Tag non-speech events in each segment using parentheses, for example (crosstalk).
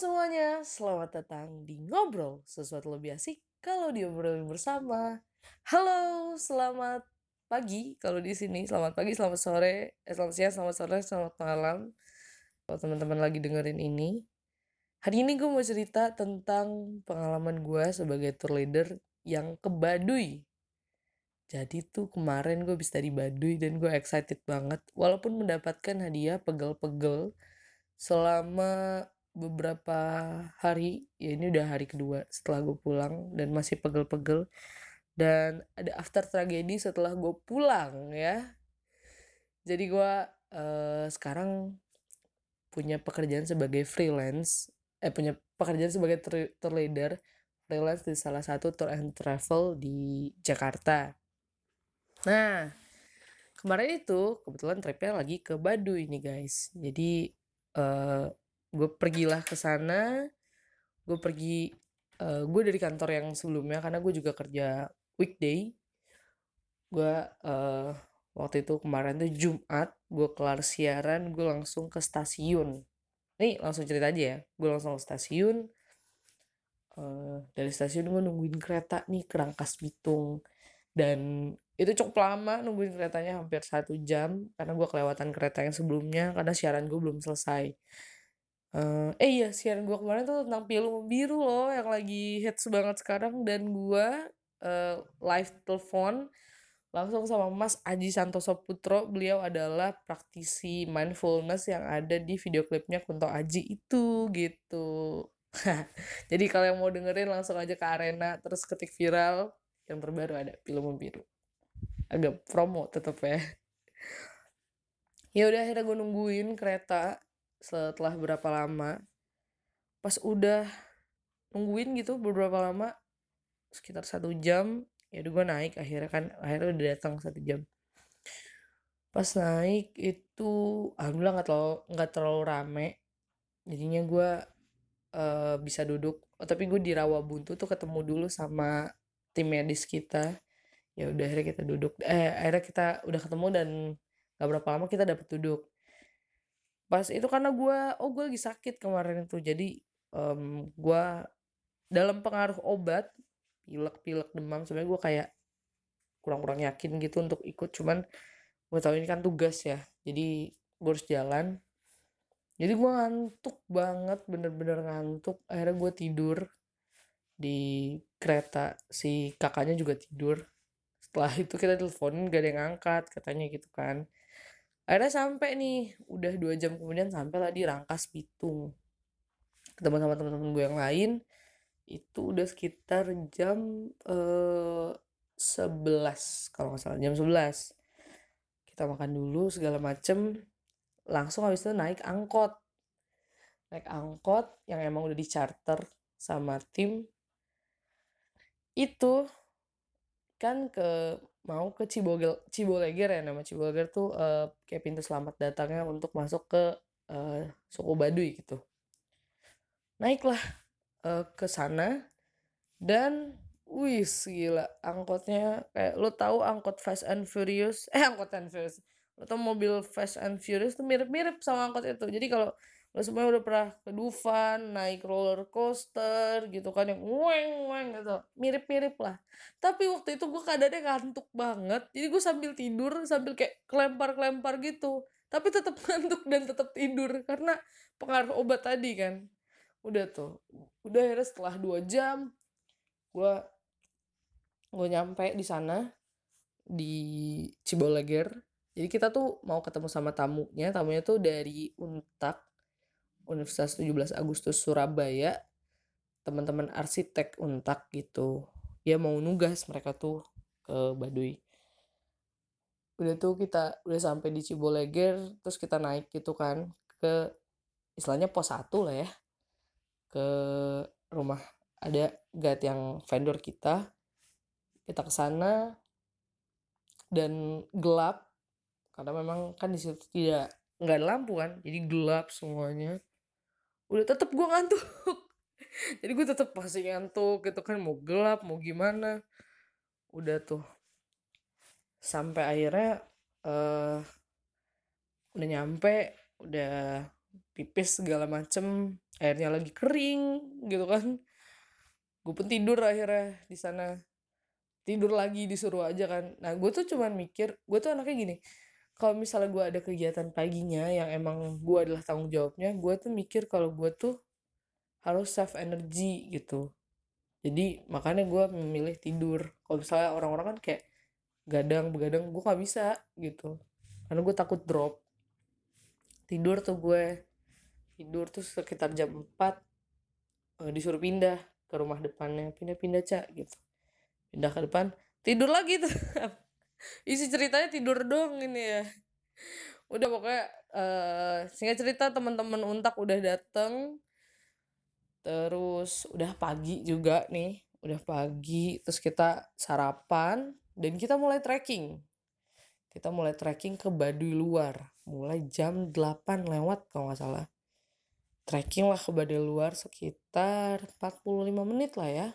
semuanya, selamat datang di Ngobrol, sesuatu lebih asik kalau diobrolin bersama. Halo, selamat pagi kalau di sini, selamat pagi, selamat sore, eh, selamat siang, selamat sore, selamat malam. Kalau teman-teman lagi dengerin ini. Hari ini gue mau cerita tentang pengalaman gue sebagai tour leader yang ke Baduy. Jadi tuh kemarin gue bisa di Baduy dan gue excited banget. Walaupun mendapatkan hadiah pegel-pegel selama beberapa hari, ya ini udah hari kedua setelah gue pulang dan masih pegel-pegel. Dan ada after tragedi setelah gue pulang ya. Jadi gue uh, sekarang punya pekerjaan sebagai freelance, eh punya pekerjaan sebagai tour leader freelance di salah satu tour and travel di Jakarta. Nah, kemarin itu kebetulan tripnya lagi ke Baduy nih guys. Jadi uh, gue pergilah ke sana. Gue pergi, uh, gue dari kantor yang sebelumnya karena gue juga kerja weekday. Gue uh, waktu itu kemarin tuh Jumat, gue kelar siaran, gue langsung ke stasiun. Nih langsung cerita aja ya, gue langsung ke stasiun. Uh, dari stasiun gue nungguin kereta nih ke Rangkas Bitung dan itu cukup lama nungguin keretanya hampir satu jam karena gue kelewatan kereta yang sebelumnya karena siaran gue belum selesai uh, eh iya siaran gue kemarin tuh tentang pilu biru loh yang lagi hits banget sekarang. Dan gue uh, live telepon langsung sama Mas Aji Santoso Putro. Beliau adalah praktisi mindfulness yang ada di video klipnya Kunto Aji itu gitu. (laughs) Jadi kalau yang mau dengerin langsung aja ke arena terus ketik viral. Yang terbaru ada pilu biru. Agak promo tetep ya. (laughs) Ya udah akhirnya gue nungguin kereta setelah berapa lama pas udah nungguin gitu beberapa lama sekitar satu jam ya udah gue naik akhirnya kan akhirnya udah datang satu jam. Pas naik itu alhamdulillah nggak terlalu nggak terlalu rame. Jadinya gue uh, bisa duduk oh, tapi gue di rawa buntu tuh ketemu dulu sama tim medis kita. Ya udah akhirnya kita duduk eh akhirnya kita udah ketemu dan gak berapa lama kita dapat duduk pas itu karena gue oh gue lagi sakit kemarin itu. Jadi um, gue dalam pengaruh obat pilek-pilek demam sebenarnya gue kayak kurang-kurang yakin gitu untuk ikut. Cuman gue tahu ini kan tugas ya. Jadi gue harus jalan. Jadi gue ngantuk banget bener-bener ngantuk. Akhirnya gue tidur di kereta si kakaknya juga tidur. Setelah (laughs) itu kita teleponin gak ada yang angkat katanya gitu kan akhirnya sampai nih udah dua jam kemudian sampai lah di Rangkas Bitung ketemu sama teman-teman gue yang lain itu udah sekitar jam eh, 11 kalau nggak salah jam 11 kita makan dulu segala macem. Langsung habis itu naik angkot. Naik angkot yang emang udah di charter sama tim. Itu kan ke mau ke Cibogel Ciboleger ya nama Ciboleger tuh uh, kayak pintu selamat datangnya untuk masuk ke uh, suku Baduy gitu. Naiklah uh, ke sana dan wih gila angkotnya kayak lo tahu angkot Fast and Furious? Eh angkot and Furious. Lo tau mobil Fast and Furious tuh mirip-mirip sama angkot itu. Jadi kalau lo semua udah pernah ke Dufan naik roller coaster gitu kan yang weng weng gitu. Mirip-mirip lah. Tapi waktu itu gue keadaannya ngantuk banget. Jadi gue sambil tidur sambil kayak kelempar-kelempar gitu. Tapi tetap (laughs) ngantuk dan tetap tidur karena pengaruh obat tadi kan. Udah tuh udah akhirnya setelah dua jam gue gue nyampe di sana di Ciboleger jadi kita tuh mau ketemu sama tamunya. Tamunya tuh dari Untak Universitas 17 Agustus Surabaya teman-teman arsitek untak gitu ya mau nugas mereka tuh ke Baduy. Udah tuh kita udah sampai di Ciboleger terus kita naik gitu kan ke istilahnya pos satu lah ya ke rumah ada guide yang vendor kita. Kita ke sana dan gelap karena memang kan di situ tidak nggak ada lampu kan jadi gelap semuanya udah tetep gue ngantuk. (laughs) Jadi gue tetep pasti ngantuk gitu kan mau gelap mau gimana. Udah tuh. Sampai akhirnya uh, udah nyampe udah pipis segala macem airnya lagi kering gitu kan. Gue pun tidur akhirnya di sana. Tidur lagi disuruh aja kan. Nah gue tuh cuman mikir gue tuh anaknya gini kalau misalnya gue ada kegiatan paginya yang emang gue adalah tanggung jawabnya gue tuh mikir kalau gue tuh harus save energi gitu. Jadi makanya gue memilih tidur. Kalau misalnya orang-orang kan kayak gadang begadang gue gak bisa gitu. Karena gue takut drop. Tidur tuh gue. Tidur tuh sekitar jam 4 eh, disuruh pindah ke rumah depannya. Pindah-pindah cak gitu. Pindah ke depan tidur lagi tuh (laughs) isi ceritanya tidur dong ini ya. Udah pokoknya uh, singkat cerita teman-teman untak udah dateng. Terus udah pagi juga nih udah pagi terus kita sarapan dan kita mulai trekking. Kita mulai trekking ke Baduy luar mulai jam 8 lewat kalau nggak salah. Trekking lah ke Baduy luar sekitar 45 menit lah ya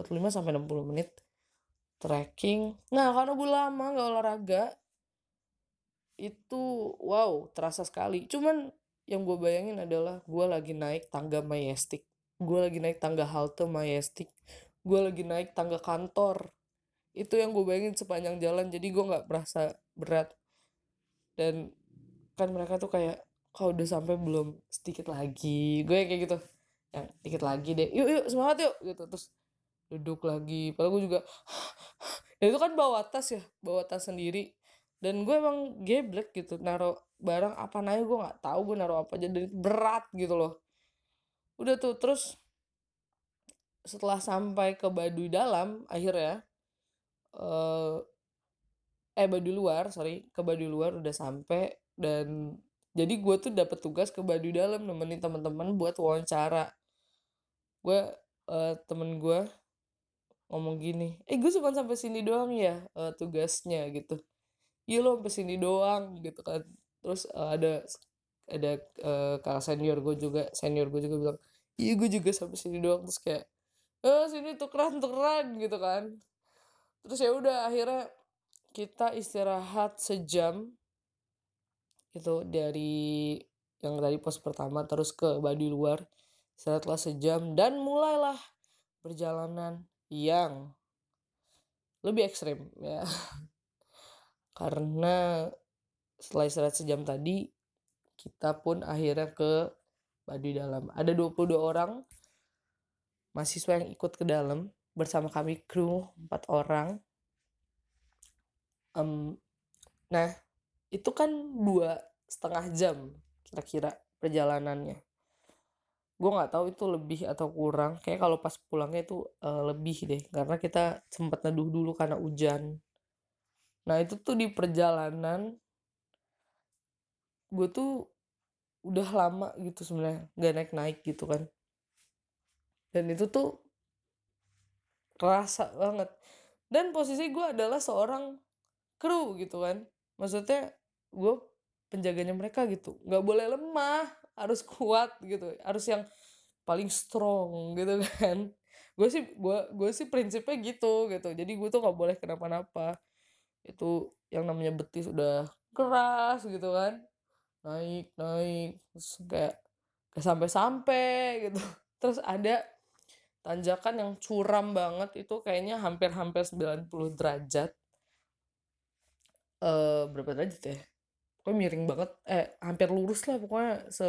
45 sampai 60 menit trekking. Nah karena gue lama nggak olahraga itu wow terasa sekali. Cuman yang gue bayangin adalah gue lagi naik tangga majestic gue lagi naik tangga halte majestic gue lagi naik tangga kantor. Itu yang gue bayangin sepanjang jalan jadi gue nggak merasa berat. Dan kan mereka tuh kayak kau udah sampai belum? Sedikit lagi. Gue kayak gitu. Yang sedikit lagi deh. Yuk yuk semangat yuk. Gitu. Terus duduk lagi. Padahal gue juga ya itu kan bawa tas ya bawa tas sendiri. Dan gue emang geblek gitu naruh barang apa nanya gue nggak tahu gue naruh apa aja dan berat gitu loh. Udah tuh terus setelah sampai ke Baduy dalam akhirnya eh eh Baduy luar sorry ke Baduy luar udah sampai dan jadi gue tuh dapet tugas ke Baduy dalam nemenin teman-teman buat wawancara. Gue uh, temen gue ngomong gini eh gue cuma sampai sini doang ya uh, tugasnya gitu. Iya lo sampai sini doang gitu kan. Terus uh, ada ada uh, kakak senior gue juga senior gue juga bilang iya gue juga sampai sini doang terus kayak eh sini tukeran tukeran gitu kan. Terus ya udah akhirnya kita istirahat sejam itu dari yang dari pos pertama terus ke Baduy luar. Istirahatlah sejam dan mulailah perjalanan yang lebih ekstrim ya. (laughs) Karena setelah istirahat sejam tadi kita pun akhirnya ke Baduy dalam. Ada 22 orang mahasiswa yang ikut ke dalam. Bersama kami kru empat orang. Um, nah itu kan dua setengah jam kira-kira perjalanannya gue nggak tahu itu lebih atau kurang. Kayak kalau pas pulangnya itu uh, lebih deh. Karena kita sempat neduh dulu karena hujan. Nah itu tuh di perjalanan gue tuh udah lama gitu sebenarnya nggak naik naik gitu kan. Dan itu tuh kerasa banget. Dan posisi gue adalah seorang kru gitu kan. Maksudnya gue penjaganya mereka gitu. Nggak boleh lemah harus kuat gitu harus yang paling strong gitu (laughs) kan. Gue sih gue gue sih prinsipnya gitu gitu. Jadi gue tuh nggak boleh kenapa-napa. Itu yang namanya betis udah keras gitu kan. Naik naik terus kayak kayak sampai-sampai gitu. (laughs) Terus ada tanjakan yang curam banget. Itu kayaknya hampir-hampir 90 derajat. Eh berapa derajat ya pokoknya miring banget. Eh hampir lurus lah pokoknya se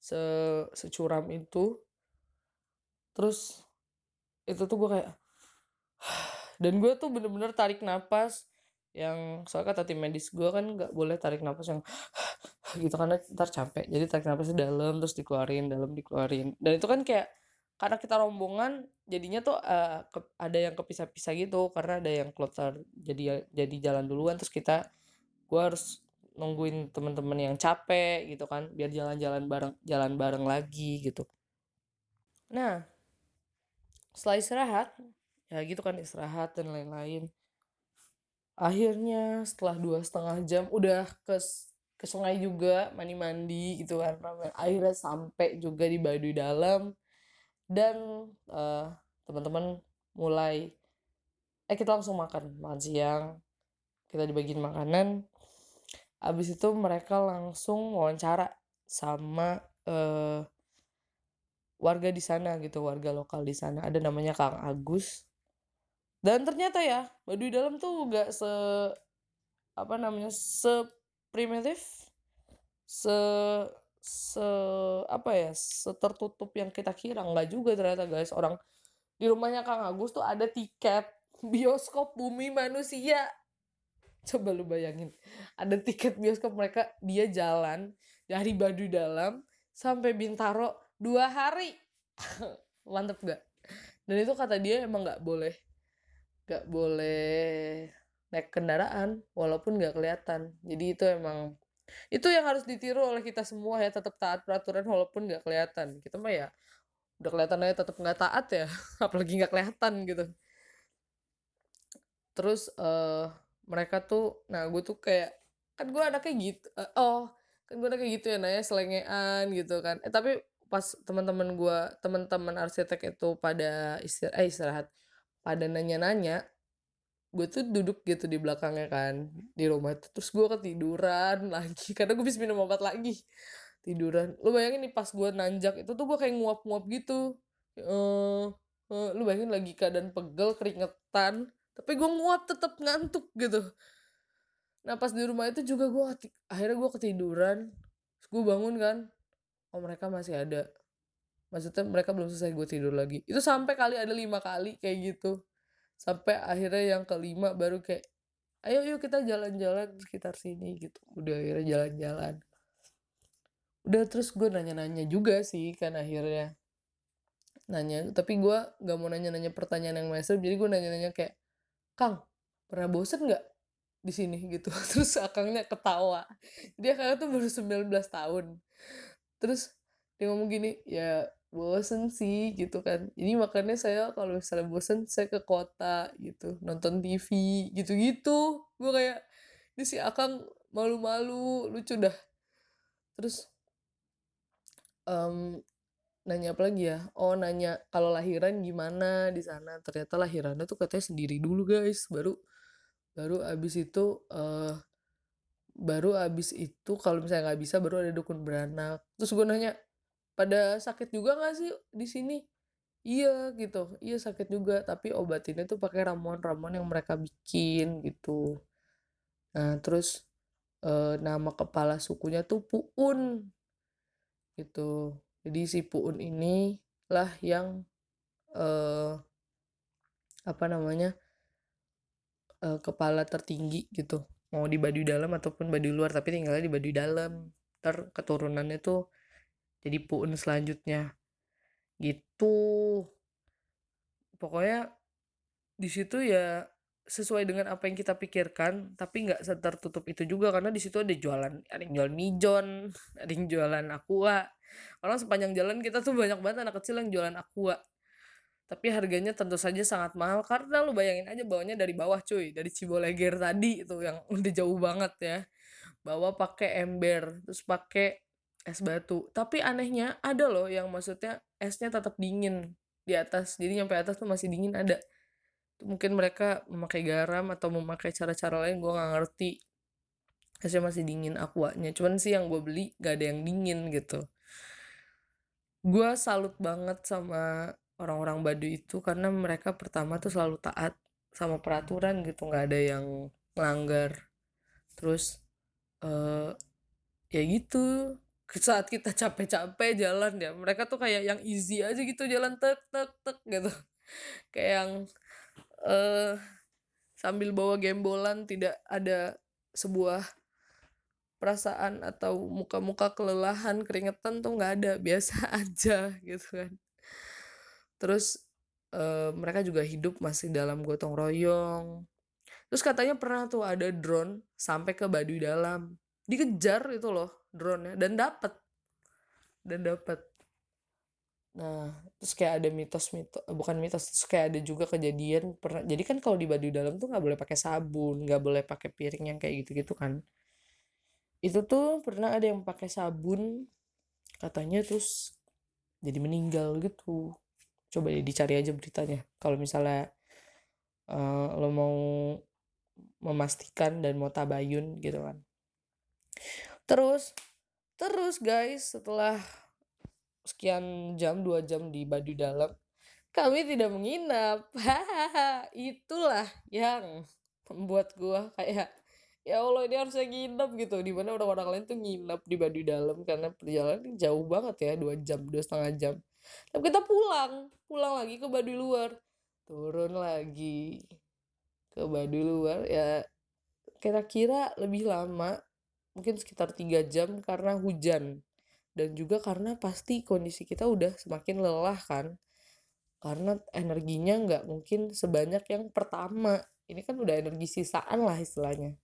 se securam itu. Terus itu tuh gue kayak (sighs) dan gue tuh bener-bener tarik napas yang soalnya kata tim medis gue kan nggak boleh tarik napas yang (sighs) gitu karena ntar capek. Jadi tarik napasnya dalam terus dikeluarin dalam dikeluarin. Dan itu kan kayak karena kita rombongan jadinya tuh uh, ke, ada yang kepisah-pisah gitu. Karena ada yang kloter jadi jadi jalan duluan terus kita gue harus nungguin teman-teman yang capek gitu kan biar jalan-jalan bareng jalan bareng lagi gitu. Nah setelah istirahat ya gitu kan istirahat dan lain-lain. Akhirnya setelah dua setengah jam udah ke ke sungai juga mandi-mandi gitu kan akhirnya sampai juga di Baduy dalam. Dan uh, teman-teman mulai eh kita langsung makan makan siang kita dibagiin makanan Abis itu mereka langsung wawancara sama uh, warga di sana gitu warga lokal di sana. Ada namanya Kang Agus. Dan ternyata ya Baduy Dalam tuh gak se apa namanya se primitif se se apa ya setertutup yang kita kira. Nggak juga ternyata guys. Orang di rumahnya Kang Agus tuh ada tiket bioskop bumi manusia coba lu bayangin ada tiket bioskop mereka dia jalan dari Baduy Dalam sampai Bintaro dua hari. (laughs) Mantep gak dan itu kata dia emang nggak boleh nggak boleh naik kendaraan walaupun nggak kelihatan. Jadi itu emang itu yang harus ditiru oleh kita semua ya tetap taat peraturan walaupun nggak kelihatan. Kita mah ya udah kelihatan aja tetap nggak taat ya (laughs) apalagi nggak kelihatan gitu. Terus uh, mereka tuh nah gue tuh kayak kan gue anaknya gitu uh, oh kan gue anaknya gitu ya nanya selengean gitu kan. Eh tapi pas teman-teman gue teman-teman arsitek itu pada istirahat eh istirahat pada nanya-nanya gue tuh duduk gitu di belakangnya kan di rumah itu terus gue ketiduran (laughs) lagi karena gue bisa minum obat lagi tiduran. Lu bayangin nih pas gue nanjak itu tuh gue kayak nguap-nguap gitu. Uh, uh, lu bayangin lagi keadaan pegel keringetan tapi gue nguap tetap ngantuk gitu. Nah pas di rumah itu juga gue akhirnya gue ketiduran. Gue bangun kan oh mereka masih ada. Maksudnya mereka belum selesai gue tidur lagi. Itu sampai kali ada lima kali kayak gitu. Sampai akhirnya yang kelima baru kayak ayo yuk kita jalan-jalan sekitar sini gitu. Udah akhirnya jalan-jalan. Udah terus gue nanya-nanya juga sih kan akhirnya. Nanya tapi gue nggak mau nanya-nanya pertanyaan yang master jadi gue nanya-nanya kayak kang pernah bosen nggak di sini? Gitu. (laughs) Terus akangnya ketawa. Dia akangnya tuh baru 19 tahun. Terus dia ngomong gini ya bosen sih gitu kan. Jadi makanya saya kalau misalnya bosen saya ke kota gitu. Nonton TV gitu-gitu. Gue kayak ini si akang malu-malu lucu dah. Terus um, nanya apa lagi ya? Oh nanya kalau lahiran gimana di sana? Ternyata lahirannya tuh katanya sendiri dulu guys. Baru baru abis itu uh, baru abis itu kalau misalnya nggak bisa baru ada dukun beranak. Terus gue nanya pada sakit juga gak sih di sini? Iya gitu. Iya sakit juga tapi obatinnya tuh pakai ramuan-ramuan yang mereka bikin gitu. Nah terus e, nama kepala sukunya tuh Puun gitu jadi si Puun ini lah yang e, apa namanya e, kepala tertinggi gitu. Mau di Baduy dalam ataupun Baduy luar tapi tinggalnya di Baduy dalam. Ter keturunannya tuh jadi puun selanjutnya. Gitu. Pokoknya di situ ya sesuai dengan apa yang kita pikirkan tapi nggak tertutup itu juga karena di situ ada jualan ada yang jual mijon (laughs) ada yang jualan aqua. Orang sepanjang jalan kita tuh banyak banget anak kecil yang jualan aqua. Tapi harganya tentu saja sangat mahal karena lu bayangin aja bawanya dari bawah cuy dari Ciboleger tadi itu yang (laughs) udah jauh banget ya. Bawa pakai ember terus pakai es batu. Tapi anehnya ada loh yang maksudnya esnya tetap dingin di atas jadi nyampe atas tuh masih dingin ada mungkin mereka memakai garam atau memakai cara-cara lain gue nggak ngerti. Esnya masih dingin aquanya. Cuman sih yang gue beli gak ada yang dingin gitu. Gue salut banget sama orang-orang Baduy itu karena mereka pertama tuh selalu taat sama peraturan gitu. Nggak ada yang melanggar terus uh, ya gitu. Saat kita capek-capek jalan ya mereka tuh kayak yang easy aja gitu jalan tek tek tek gitu. (laughs) Kayak yang uh, sambil bawa gembolan tidak ada sebuah perasaan atau muka-muka kelelahan keringetan tuh nggak ada (laughs) biasa aja gitu kan. Terus uh, mereka juga hidup masih dalam gotong royong. Terus katanya pernah tuh ada drone sampai ke Baduy dalam. Dikejar itu loh drone-nya dan dapat dan dapat nah terus kayak ada mitos-mitos eh, bukan mitos terus kayak ada juga kejadian pernah jadi kan kalau di Baduy dalam tuh nggak boleh pakai sabun nggak boleh pakai piring yang kayak gitu-gitu kan. Itu tuh pernah ada yang pakai sabun katanya terus jadi meninggal gitu. Coba deh dicari aja beritanya. Kalau misalnya uh, lo mau memastikan dan mau tabayun gitu kan. Terus Terus guys, setelah sekian jam, 2 jam di Baduy Dalam, kami tidak menginap. (laughs) Itulah yang membuat gua kayak, ya Allah ini harusnya nginep gitu. Di mana orang-orang lain tuh nginep di Baduy Dalam karena perjalanan jauh banget ya, 2 jam, dua setengah jam. Tapi kita pulang, pulang lagi ke Baduy Luar. Turun lagi ke Baduy Luar ya kira-kira lebih lama mungkin sekitar tiga jam karena hujan dan juga karena pasti kondisi kita udah semakin lelah kan. Karena energinya nggak mungkin sebanyak yang pertama. Ini kan udah energi sisaan lah istilahnya.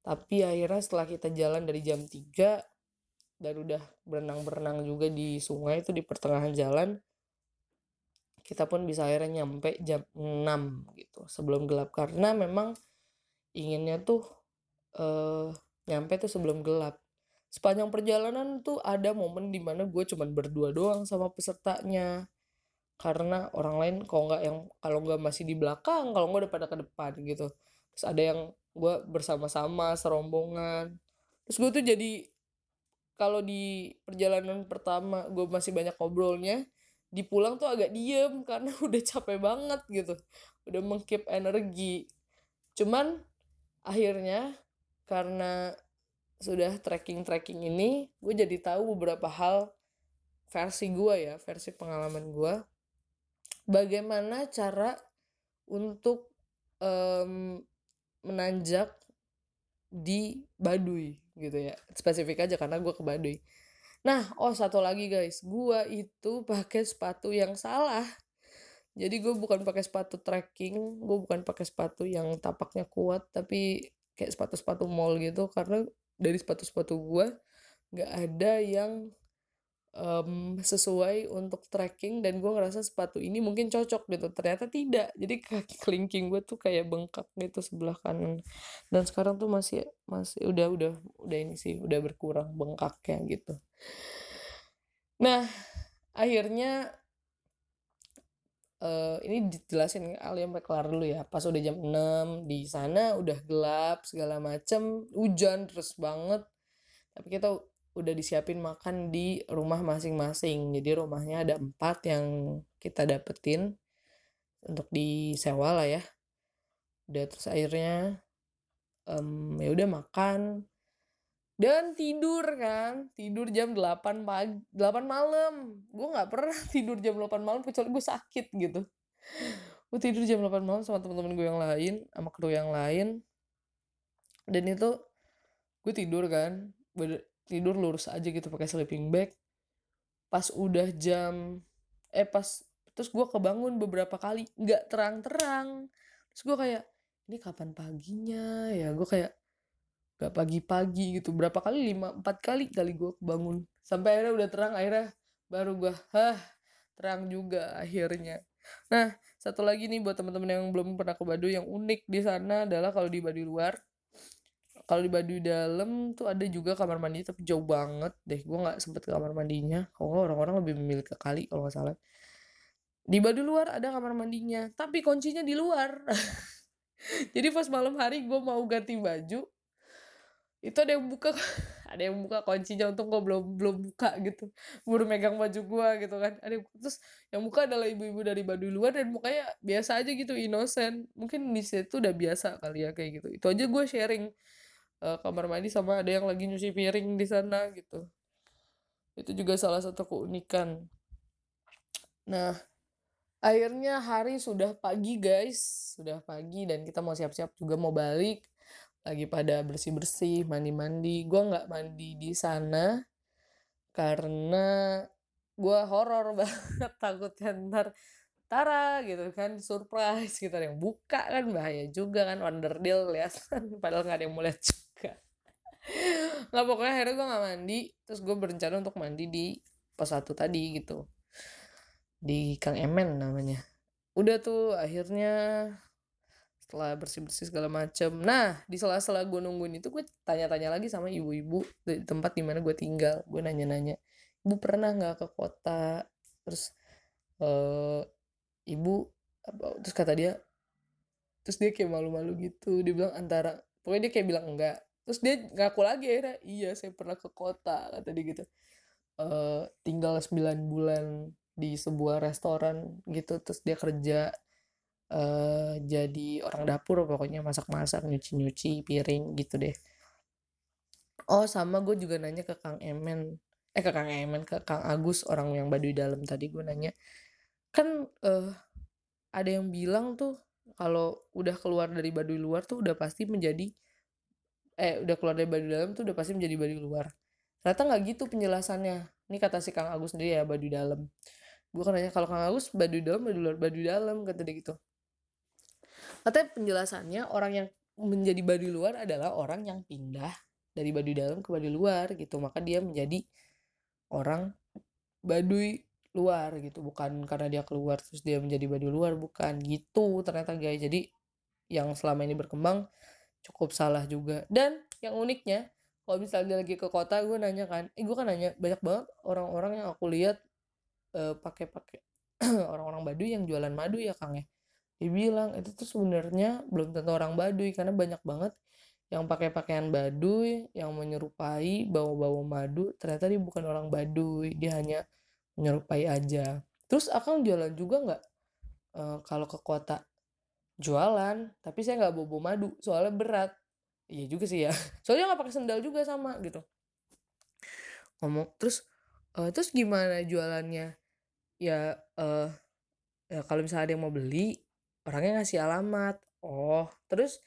Tapi akhirnya setelah kita jalan dari jam 3 dan udah berenang-berenang juga di sungai itu di pertengahan jalan kita pun bisa akhirnya nyampe jam 6 gitu sebelum gelap. Karena memang inginnya tuh eh nyampe tuh sebelum gelap. Sepanjang perjalanan tuh ada momen di mana gue cuman berdua doang sama pesertanya. Karena orang lain kalau nggak yang kalau nggak masih di belakang, kalau nggak udah pada ke depan gitu. Terus ada yang gue bersama-sama serombongan. Terus gue tuh jadi kalau di perjalanan pertama gue masih banyak ngobrolnya, di pulang tuh agak diem (laughs) karena udah capek banget gitu. Udah mengkip energi. Cuman akhirnya karena sudah tracking-tracking ini gue jadi tahu beberapa hal versi gue ya versi pengalaman gue bagaimana cara untuk um, menanjak di Baduy gitu ya. Spesifik aja karena gue ke Baduy. Nah oh satu lagi guys gue itu pakai sepatu yang salah. Jadi gue bukan pakai sepatu trekking gue bukan pakai sepatu yang tapaknya kuat tapi kayak sepatu-sepatu mall gitu karena dari sepatu-sepatu gue nggak ada yang um, sesuai untuk trekking dan gue ngerasa sepatu ini mungkin cocok gitu. Ternyata tidak. Jadi kaki (laughs) kelingking gue tuh kayak bengkak gitu sebelah kanan. Dan sekarang tuh masih masih udah udah udah ini sih udah berkurang bengkaknya gitu. Nah akhirnya uh, ini dijelasin kalian sampai kelar dulu ya. Pas udah jam 6 di sana udah gelap segala macem hujan terus banget. Tapi kita udah disiapin makan di rumah masing-masing. Jadi rumahnya ada empat yang kita dapetin untuk disewa lah ya. Udah terus akhirnya um, ya udah makan dan tidur kan tidur jam 8 pagi 8 malam. Gue nggak pernah (laughs) tidur jam 8 malam kecuali gue sakit gitu. Gue tidur jam 8 malam sama teman-teman gue yang lain sama kru yang lain. Dan itu gue tidur kan tidur lurus aja gitu pakai sleeping bag. Pas udah jam eh pas terus gue kebangun beberapa kali nggak terang-terang. Terus gue kayak ini kapan paginya? Ya gue kayak gak pagi-pagi gitu. Berapa kali? Lima empat kali kali gue bangun. Sampai akhirnya udah terang akhirnya baru gue hah terang juga akhirnya. Nah satu lagi nih buat teman-teman yang belum pernah ke Baduy yang unik di sana adalah kalau di Baduy luar. Kalau di Baduy dalam tuh ada juga kamar mandi tapi jauh banget deh. Gue nggak sempet ke kamar mandinya. Kalau orang-orang lebih memilih ke kali kalau nggak salah. Di Baduy luar ada kamar mandinya tapi kuncinya di luar. (laughs) Jadi pas malam hari gue mau ganti baju itu ada yang buka (laughs) ada yang buka kuncinya untuk gue belum belum buka gitu. Baru megang baju gue gitu kan. Ada yang, terus yang buka adalah ibu-ibu dari Baduy luar dan mukanya biasa aja gitu innocent. Mungkin di situ udah biasa kali ya kayak gitu. Itu aja gue sharing uh, kamar mandi sama ada yang lagi nyuci piring di sana gitu. Itu juga salah satu keunikan. Nah akhirnya hari sudah pagi guys. Sudah pagi dan kita mau siap-siap juga mau balik lagi pada bersih-bersih, mandi-mandi. Gue nggak mandi di sana karena gue horor (laughs) banget takutnya ntar Tara gitu kan surprise gitu yang buka kan bahaya juga kan deal lihat (laughs) padahal nggak ada yang mau lihat juga. Nggak pokoknya akhirnya gue nggak mandi terus gue berencana untuk mandi di pos satu tadi gitu. Di Kang Emen namanya. Udah tuh akhirnya setelah bersih-bersih segala macem. Nah di sela-sela gue nungguin itu gue tanya-tanya lagi sama ibu-ibu di tempat di mana gue tinggal. Gue nanya-nanya ibu pernah nggak ke kota? Terus uh, ibu apa terus kata dia terus dia kayak malu-malu gitu. Dia bilang antara pokoknya dia kayak bilang enggak. Terus dia ngaku lagi akhirnya iya saya pernah ke kota kata dia gitu. Uh, tinggal 9 bulan di sebuah restoran gitu. Terus dia kerja uh, jadi orang dapur pokoknya masak-masak nyuci-nyuci piring gitu deh. Oh sama gue juga nanya ke Kang Emen. Eh ke Kang Emen ke Kang Agus orang yang Baduy dalam tadi gue nanya. Kan uh, ada yang bilang tuh kalau udah keluar dari Baduy luar tuh udah pasti menjadi eh udah keluar dari Baduy dalam tuh udah pasti menjadi Baduy luar. Ternyata nggak gitu penjelasannya. Ini kata si Kang Agus sendiri ya Baduy dalam. Gue kan nanya kalau Kang Agus Baduy dalam Baduy luar Baduy dalam kata dia gitu katanya penjelasannya orang yang menjadi Baduy luar adalah orang yang pindah dari Baduy dalam ke Baduy luar gitu. Maka dia menjadi orang Baduy luar gitu. Bukan karena dia keluar terus dia menjadi Baduy luar bukan. Gitu ternyata guys. Jadi yang selama ini berkembang cukup salah juga. Dan yang uniknya kalau misalnya lagi ke kota gue nanya kan. Eh gue kan nanya banyak banget orang-orang yang aku lihat uh, pakai pakai (clears throat) orang-orang Baduy yang jualan madu ya Kang ya dibilang itu tuh sebenarnya belum tentu orang Baduy karena banyak banget yang pakai pakaian Baduy yang menyerupai bawa-bawa madu ternyata dia bukan orang Baduy dia hanya menyerupai aja. Terus akang jualan juga nggak? Uh, kalau ke kota jualan tapi saya nggak bobo madu soalnya berat. Iya juga sih ya (laughs) soalnya nggak pakai sendal juga sama gitu. Ngomong terus uh, terus gimana jualannya? Ya uh, ya kalau misalnya ada yang mau beli orangnya ngasih alamat. Oh terus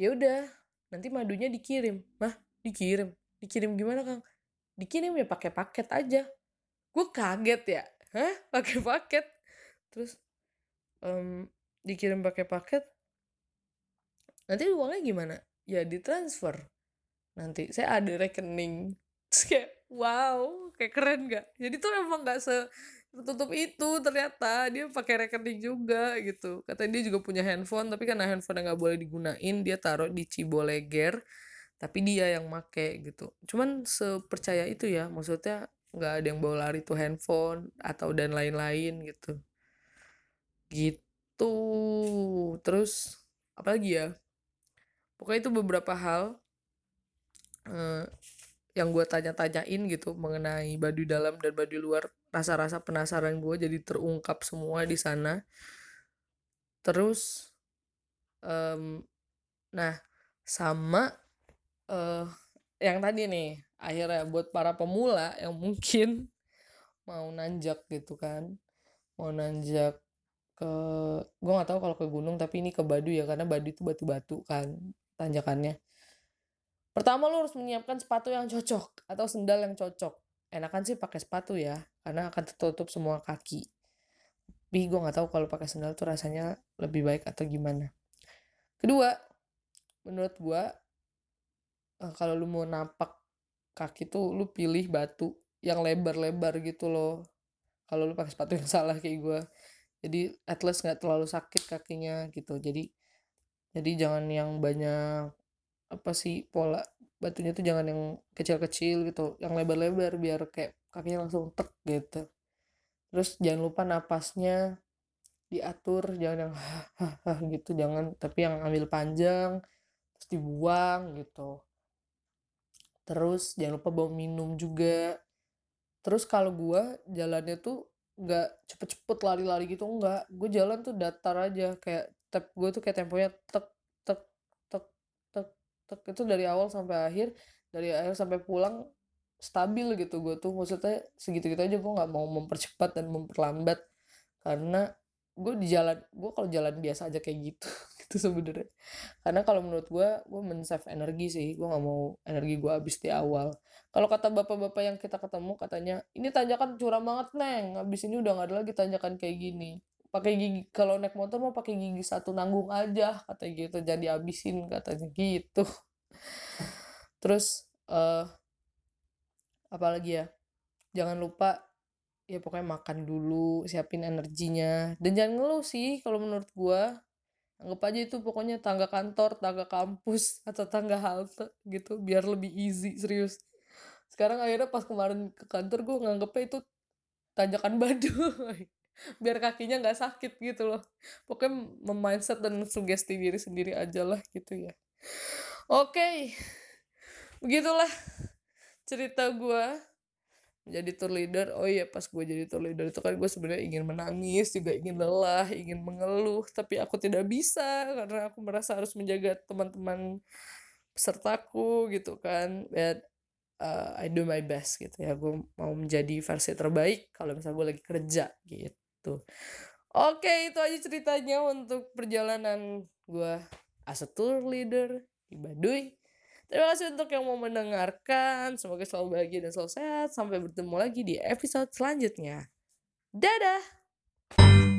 ya udah nanti madunya dikirim. Mah dikirim. Dikirim gimana kang? Dikirim ya pakai paket aja. Gue kaget ya. Hah? (laughs) Pakai paket? Terus um, dikirim pakai paket nanti uangnya gimana? Ya ditransfer. Nanti saya ada rekening. Terus kayak wow kayak keren gak jadi tuh emang gak se tertutup itu ternyata dia pakai rekening juga gitu. Katanya dia juga punya handphone tapi karena handphone nggak boleh digunain dia taruh di Ciboleger tapi dia yang make gitu. Cuman sepercaya itu ya maksudnya nggak ada yang bawa lari tuh handphone atau dan lain-lain gitu. Gitu. Terus apalagi ya? Pokoknya itu beberapa hal uh, yang gue tanya-tanyain gitu mengenai Baduy dalam dan Baduy luar. Rasa-rasa penasaran gue jadi terungkap semua di sana. Terus, um, nah sama uh, yang tadi nih akhirnya buat para pemula yang mungkin mau nanjak gitu kan, mau nanjak ke gue nggak tahu kalau ke gunung tapi ini ke Baduy ya karena Baduy itu batu-batu kan tanjakannya pertama lo harus menyiapkan sepatu yang cocok atau sendal yang cocok. Enakan sih pakai sepatu ya karena akan tertutup semua kaki. Tapi gue nggak tahu kalau pakai sendal tuh rasanya lebih baik atau gimana. Kedua menurut gue eh, kalau lu mau napak kaki tuh lu pilih batu yang lebar-lebar gitu loh. Kalau lu pakai sepatu yang (laughs) salah kayak gue jadi at least nggak terlalu sakit kakinya gitu. Jadi jadi jangan yang banyak apa sih pola batunya tuh jangan yang kecil-kecil gitu yang lebar-lebar biar kayak kakinya langsung tek gitu. Terus jangan lupa napasnya diatur jangan yang hah gitu jangan tapi yang ambil panjang terus dibuang gitu. Terus jangan lupa bawa minum juga. Terus kalau gua jalannya tuh nggak cepet-cepet lari-lari gitu enggak gue jalan tuh datar aja kayak tep gue tuh kayak temponya tek itu dari awal sampai akhir dari akhir sampai pulang stabil gitu gue tuh. Maksudnya segitu-gitu aja gue nggak mau mempercepat dan memperlambat. Karena gue di jalan gue kalau jalan biasa aja kayak gitu (laughs) gitu sebenarnya. Karena kalau menurut gue gue men-save energi sih gue nggak mau energi gue habis di awal. Kalau kata bapak-bapak yang kita ketemu katanya ini tanjakan curam banget neng. Habis ini udah nggak ada lagi tanjakan kayak gini pakai gigi kalau naik motor mau pakai gigi satu nanggung aja kata gitu jadi habisin katanya gitu. Terus uh, apalagi ya jangan lupa ya pokoknya makan dulu siapin energinya. Dan jangan ngeluh sih kalau menurut gua anggap aja itu pokoknya tangga kantor tangga kampus atau tangga halte gitu biar lebih easy serius. Sekarang akhirnya pas kemarin ke kantor gue nganggepnya itu tanjakan badu (laughs) biar kakinya nggak sakit gitu loh pokoknya memindset dan sugesti diri sendiri aja lah gitu ya Oke, begitulah cerita gue menjadi tour leader. Oh iya, pas gue jadi tour leader itu kan gue sebenarnya ingin menangis, juga ingin lelah, ingin mengeluh, tapi aku tidak bisa karena aku merasa harus menjaga teman-teman pesertaku gitu kan. But uh, I do my best gitu ya. Gue mau menjadi versi terbaik kalau misalnya gue lagi kerja gitu. Oke, itu aja ceritanya untuk perjalanan gue as a tour leader di Baduy. Terima kasih untuk yang mau mendengarkan. Semoga selalu bahagia dan selalu sehat. Sampai bertemu lagi di episode selanjutnya. Dadah!